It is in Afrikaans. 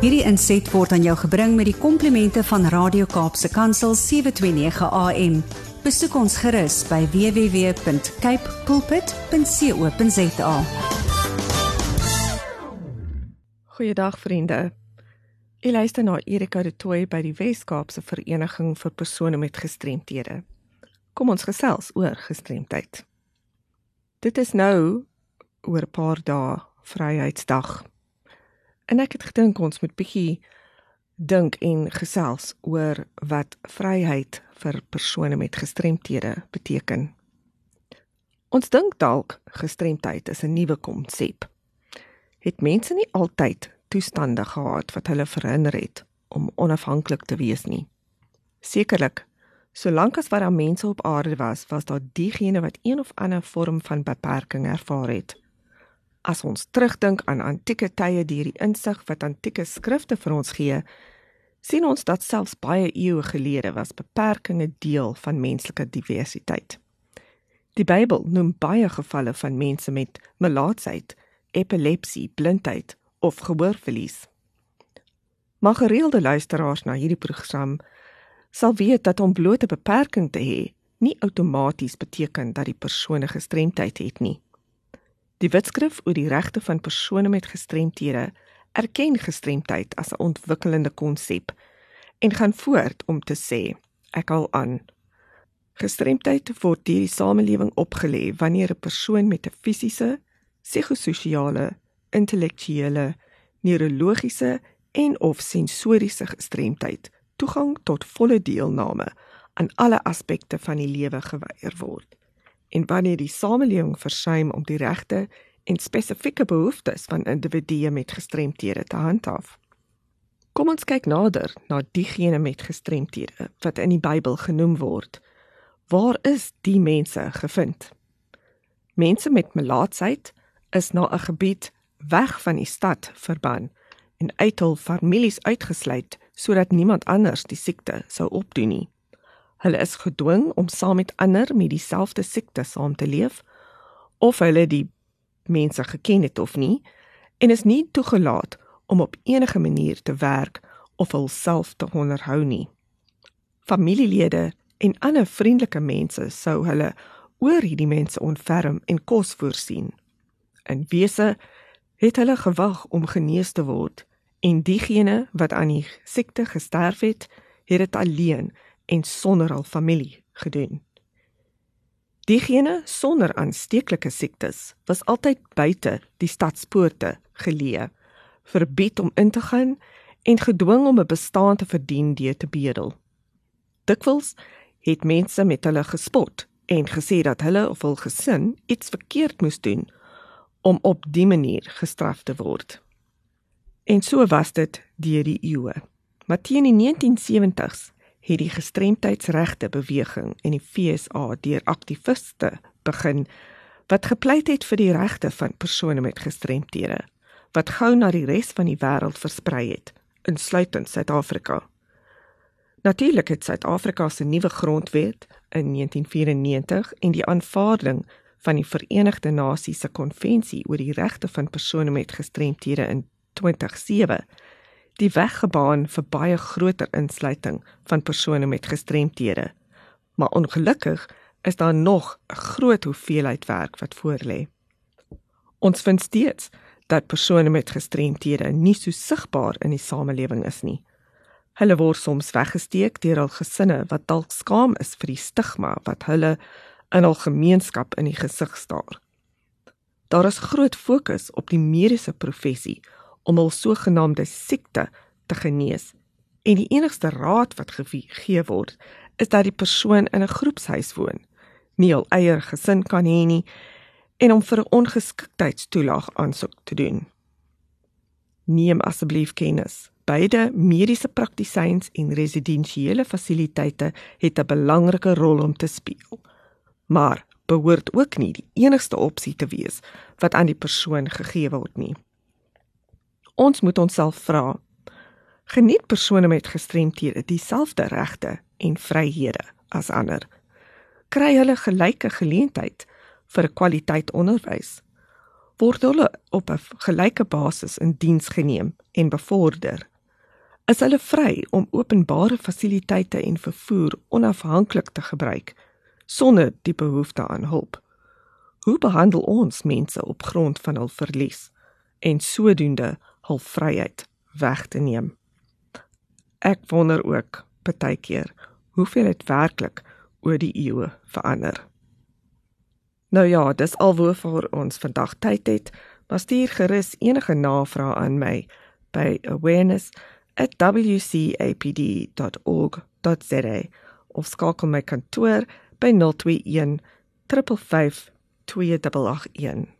Hierdie inset word aan jou gebring met die komplimente van Radio Kaapse Kansel 729 AM. Besoek ons gerus by www.cape pulpit.co.za. Goeiedag vriende. Ek luister na Erika de Tooy by die Wes-Kaapse Vereniging vir persone met gestremthede. Kom ons gesels oor gestremdheid. Dit is nou oor 'n paar dae Vryheidsdag. En ek het gedink ons moet bietjie dink en gesels oor wat vryheid vir persone met gestremthede beteken. Ons dink dalk gestremdheid is 'n nuwe konsep. Het mense nie altyd toestande gehad wat hulle verhinder het om onafhanklik te wees nie? Sekerlik, solank as wat daar mense op aarde was, was daar diegene wat een of ander vorm van beperking ervaar het. As ons terugdink aan antieke tye deur die insig wat antieke skrifte vir ons gee, sien ons dat selfs baie eeue gelede was beperkings deel van menslike diversiteit. Die Bybel noem baie gevalle van mense met melaatsheid, epilepsie, blindheid of gehoorverlies. Maar gereelde luisteraars na hierdie program sal weet dat om blote beperking te hê nie outomaties beteken dat die persoon 'n gestremdheid het nie. Die Wetskrif oor die regte van persone met gestremthede erken gestremdheid as 'n ontwikkelende konsep en gaan voort om te sê: Ek haal aan. Gestremdheid word deur die samelewing opgelê wanneer 'n persoon met 'n fisiese, psigososiale, intellektuele, neurologiese en of sensoriese gestremdheid toegang tot volle deelname aan alle aspekte van die lewe geweier word en wanneer die samelewing versuim om die regte en spesifieke behoeftes van individue met gestremthede te handhaaf. Kom ons kyk nader na diegene met gestremthede wat in die Bybel genoem word. Waar is die mense gevind? Mense met melaatsheid is na 'n gebied weg van die stad verban en uit hul families uitgesluit sodat niemand anders die siekte sou opdoen nie. Hulle is gedwing om saam met ander met dieselfde siekte saam te leef of hulle die mense geken het of nie en is nie toegelaat om op enige manier te werk of hulself te onderhou nie. Familielede en ander vriendelike mense sou hulle oor hierdie mense ontferm en kos voorsien. In wese het hulle gewag om genees te word en diegene wat aan die siekte gesterf het, het dit alleen en sonder al familie gedoen. Diegene sonder aansteeklike siektes was altyd buite die stadspoorte geleë, verbied om in te gaan en gedwing om 'n bestaan te verdien deur te bedel. Dikwels het mense met hulle gespot en gesê dat hulle of hul gesin iets verkeerd moes doen om op dié manier gestraf te word. En so was dit deur die eeue. Maar teen die 1970s het die gestremdheidsregte beweging in die FSA deur aktiviste begin wat gepleit het vir die regte van persone met gestremthede wat gou na die res van die wêreld versprei het insluitend Suid-Afrika. Natuurlik het Suid-Afrika se nuwe grondwet in 1994 en die aanvaarding van die Verenigde Nasies se konvensie oor die regte van persone met gestremthede in 2007 die weg gebaan vir baie groter insluiting van persone met gestremthede. Maar ongelukkig is daar nog 'n groot hoeveelheid werk wat voorlê. Ons vind steeds dat persone met gestremthede nie so sigbaar in die samelewing is nie. Hulle word soms weggesteek deur hul gesinne wat dalk skaam is vir die stigma wat hulle in hul gemeenskap in die gesig staar. Daar is groot fokus op die mediese professie om hul sogenaamde siekte te genees. En die enigste raad wat gegee word, is dat die persoon in 'n groepshuis woon, nie al eie gesin kan hê nie en om vir 'n ongeskiktheidstoelaag aansoek te doen. Neem asseblief kennis. Beide mediese praktisyns en residensiële fasiliteite het 'n belangrike rol om te speel. Maar behoort ook nie die enigste opsie te wees wat aan die persoon gegee word nie. Ons moet onsself vra: Geniet persone met gestremthede dieselfde regte en vryhede as ander? Kry hulle gelyke geleentheid vir kwaliteit onderwys? word hulle op 'n gelyke basis in diens geneem en bevorder. Is hulle vry om openbare fasiliteite en vervoer onafhanklik te gebruik sonder die behoefte aan hulp? Hoe behandel ons mense op grond van hul verlies en sodoende hul vryheid weg te neem? Ek wonder ook partykeer hoeveel dit werklik oor die eeue verander. Nou ja, dis alwoor vir ons vandag tyd het. Maar stuur gerus enige navrae aan my by awareness@wcapd.org.za of skakel my kantoor by 021 355 2881.